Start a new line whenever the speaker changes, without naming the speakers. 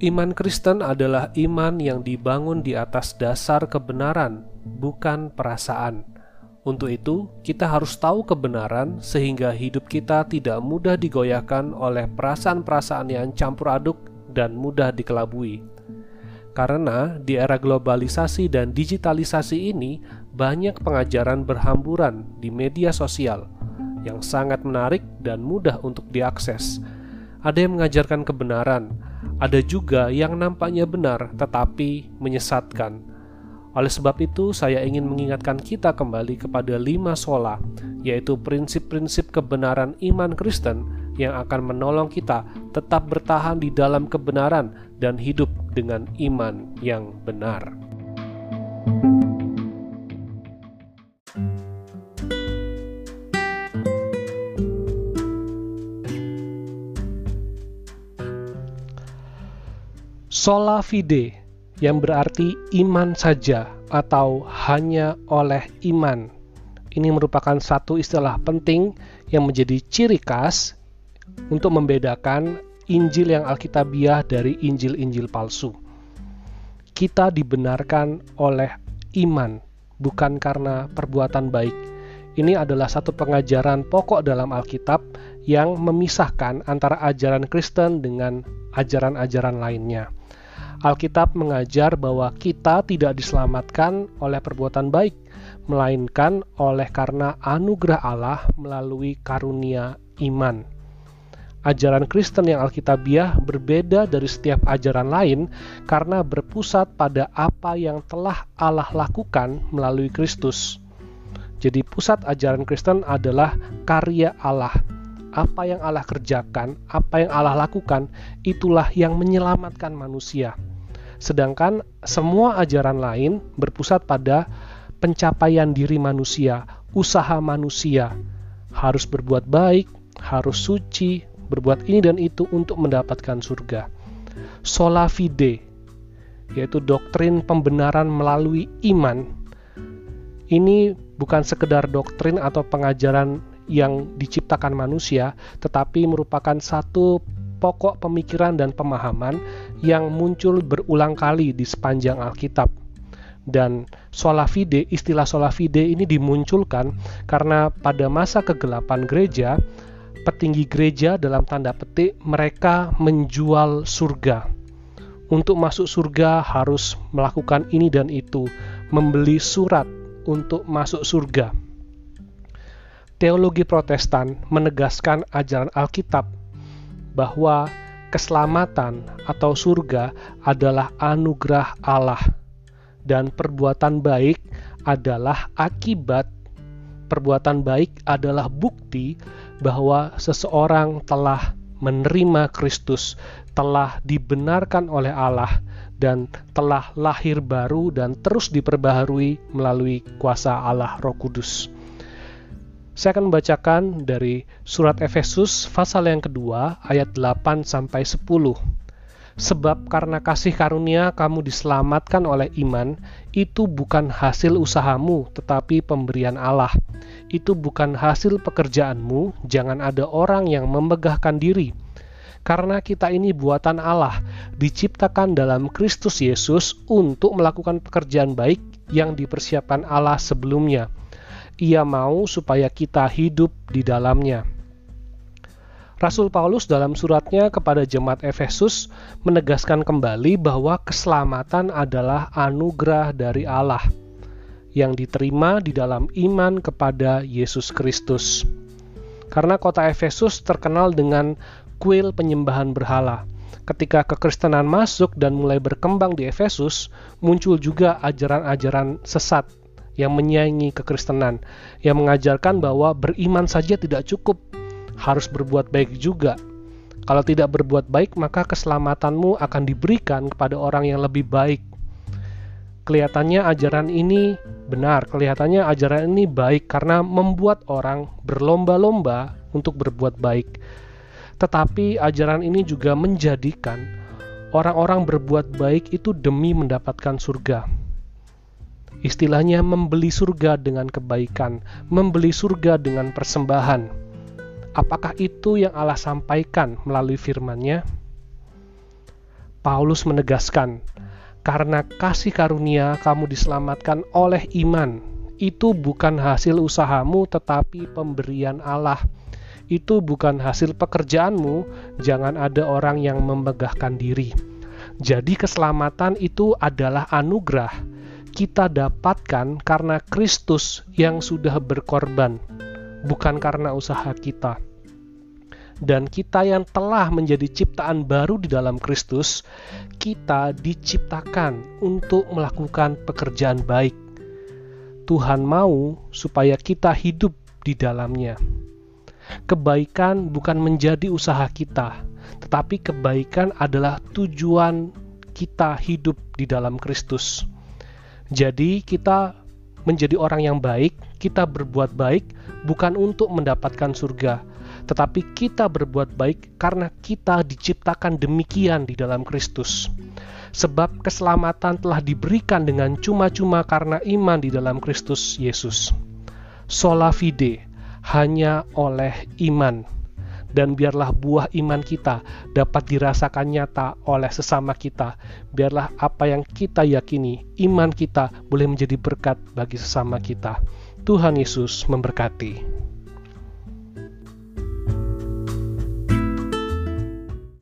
Iman Kristen adalah iman yang dibangun di atas dasar kebenaran, bukan perasaan. Untuk itu, kita harus tahu kebenaran sehingga hidup kita tidak mudah digoyahkan oleh perasaan-perasaan yang campur aduk dan mudah dikelabui. Karena di era globalisasi dan digitalisasi ini, banyak pengajaran berhamburan di media sosial yang sangat menarik dan mudah untuk diakses. Ada yang mengajarkan kebenaran, ada juga yang nampaknya benar tetapi menyesatkan. Oleh sebab itu, saya ingin mengingatkan kita kembali kepada lima sola, yaitu prinsip-prinsip kebenaran iman Kristen yang akan menolong kita tetap bertahan di dalam kebenaran dan hidup dengan iman yang benar. Sola fide yang berarti iman saja atau hanya oleh iman. Ini merupakan satu istilah penting yang menjadi ciri khas untuk membedakan Injil yang Alkitabiah dari Injil-Injil palsu. Kita dibenarkan oleh iman, bukan karena perbuatan baik. Ini adalah satu pengajaran pokok dalam Alkitab yang memisahkan antara ajaran Kristen dengan ajaran-ajaran lainnya. Alkitab mengajar bahwa kita tidak diselamatkan oleh perbuatan baik, melainkan oleh karena anugerah Allah melalui karunia iman. Ajaran Kristen yang Alkitabiah berbeda dari setiap ajaran lain karena berpusat pada apa yang telah Allah lakukan melalui Kristus. Jadi, pusat ajaran Kristen adalah karya Allah. Apa yang Allah kerjakan, apa yang Allah lakukan, itulah yang menyelamatkan manusia. Sedangkan semua ajaran lain berpusat pada pencapaian diri manusia, usaha manusia, harus berbuat baik, harus suci, berbuat ini dan itu untuk mendapatkan surga. Sola fide, yaitu doktrin pembenaran melalui iman. Ini bukan sekedar doktrin atau pengajaran yang diciptakan manusia, tetapi merupakan satu pokok pemikiran dan pemahaman yang muncul berulang kali di sepanjang Alkitab. Dan sola fide, istilah sola fide ini dimunculkan karena pada masa kegelapan gereja, petinggi gereja dalam tanda petik mereka menjual surga. Untuk masuk surga harus melakukan ini dan itu, membeli surat untuk masuk surga. Teologi Protestan menegaskan ajaran Alkitab bahwa keselamatan atau surga adalah anugerah Allah dan perbuatan baik adalah akibat perbuatan baik adalah bukti bahwa seseorang telah menerima Kristus, telah dibenarkan oleh Allah dan telah lahir baru dan terus diperbaharui melalui kuasa Allah Roh Kudus. Saya akan membacakan dari surat Efesus pasal yang kedua ayat 8 sampai 10. Sebab karena kasih karunia kamu diselamatkan oleh iman, itu bukan hasil usahamu, tetapi pemberian Allah. Itu bukan hasil pekerjaanmu, jangan ada orang yang memegahkan diri. Karena kita ini buatan Allah, diciptakan dalam Kristus Yesus untuk melakukan pekerjaan baik yang dipersiapkan Allah sebelumnya ia mau supaya kita hidup di dalamnya. Rasul Paulus dalam suratnya kepada jemaat Efesus menegaskan kembali bahwa keselamatan adalah anugerah dari Allah yang diterima di dalam iman kepada Yesus Kristus. Karena kota Efesus terkenal dengan kuil penyembahan berhala. Ketika kekristenan masuk dan mulai berkembang di Efesus, muncul juga ajaran-ajaran sesat yang menyaingi kekristenan, yang mengajarkan bahwa beriman saja tidak cukup, harus berbuat baik juga. Kalau tidak berbuat baik, maka keselamatanmu akan diberikan kepada orang yang lebih baik. Kelihatannya ajaran ini benar, kelihatannya ajaran ini baik karena membuat orang berlomba-lomba untuk berbuat baik. Tetapi ajaran ini juga menjadikan orang-orang berbuat baik itu demi mendapatkan surga Istilahnya membeli surga dengan kebaikan, membeli surga dengan persembahan. Apakah itu yang Allah sampaikan melalui firman-Nya? Paulus menegaskan, "Karena kasih karunia kamu diselamatkan oleh iman. Itu bukan hasil usahamu, tetapi pemberian Allah." Itu bukan hasil pekerjaanmu, jangan ada orang yang memegahkan diri. Jadi, keselamatan itu adalah anugerah kita dapatkan karena Kristus yang sudah berkorban, bukan karena usaha kita dan kita yang telah menjadi ciptaan baru di dalam Kristus, kita diciptakan untuk melakukan pekerjaan baik. Tuhan mau supaya kita hidup di dalamnya. Kebaikan bukan menjadi usaha kita, tetapi kebaikan adalah tujuan kita hidup di dalam Kristus. Jadi, kita menjadi orang yang baik, kita berbuat baik bukan untuk mendapatkan surga, tetapi kita berbuat baik karena kita diciptakan demikian di dalam Kristus. Sebab keselamatan telah diberikan dengan cuma-cuma karena iman di dalam Kristus Yesus. Sola fide, hanya oleh iman. Dan biarlah buah iman kita dapat dirasakan nyata oleh sesama kita. Biarlah apa yang kita yakini, iman kita boleh menjadi berkat bagi sesama kita. Tuhan Yesus memberkati.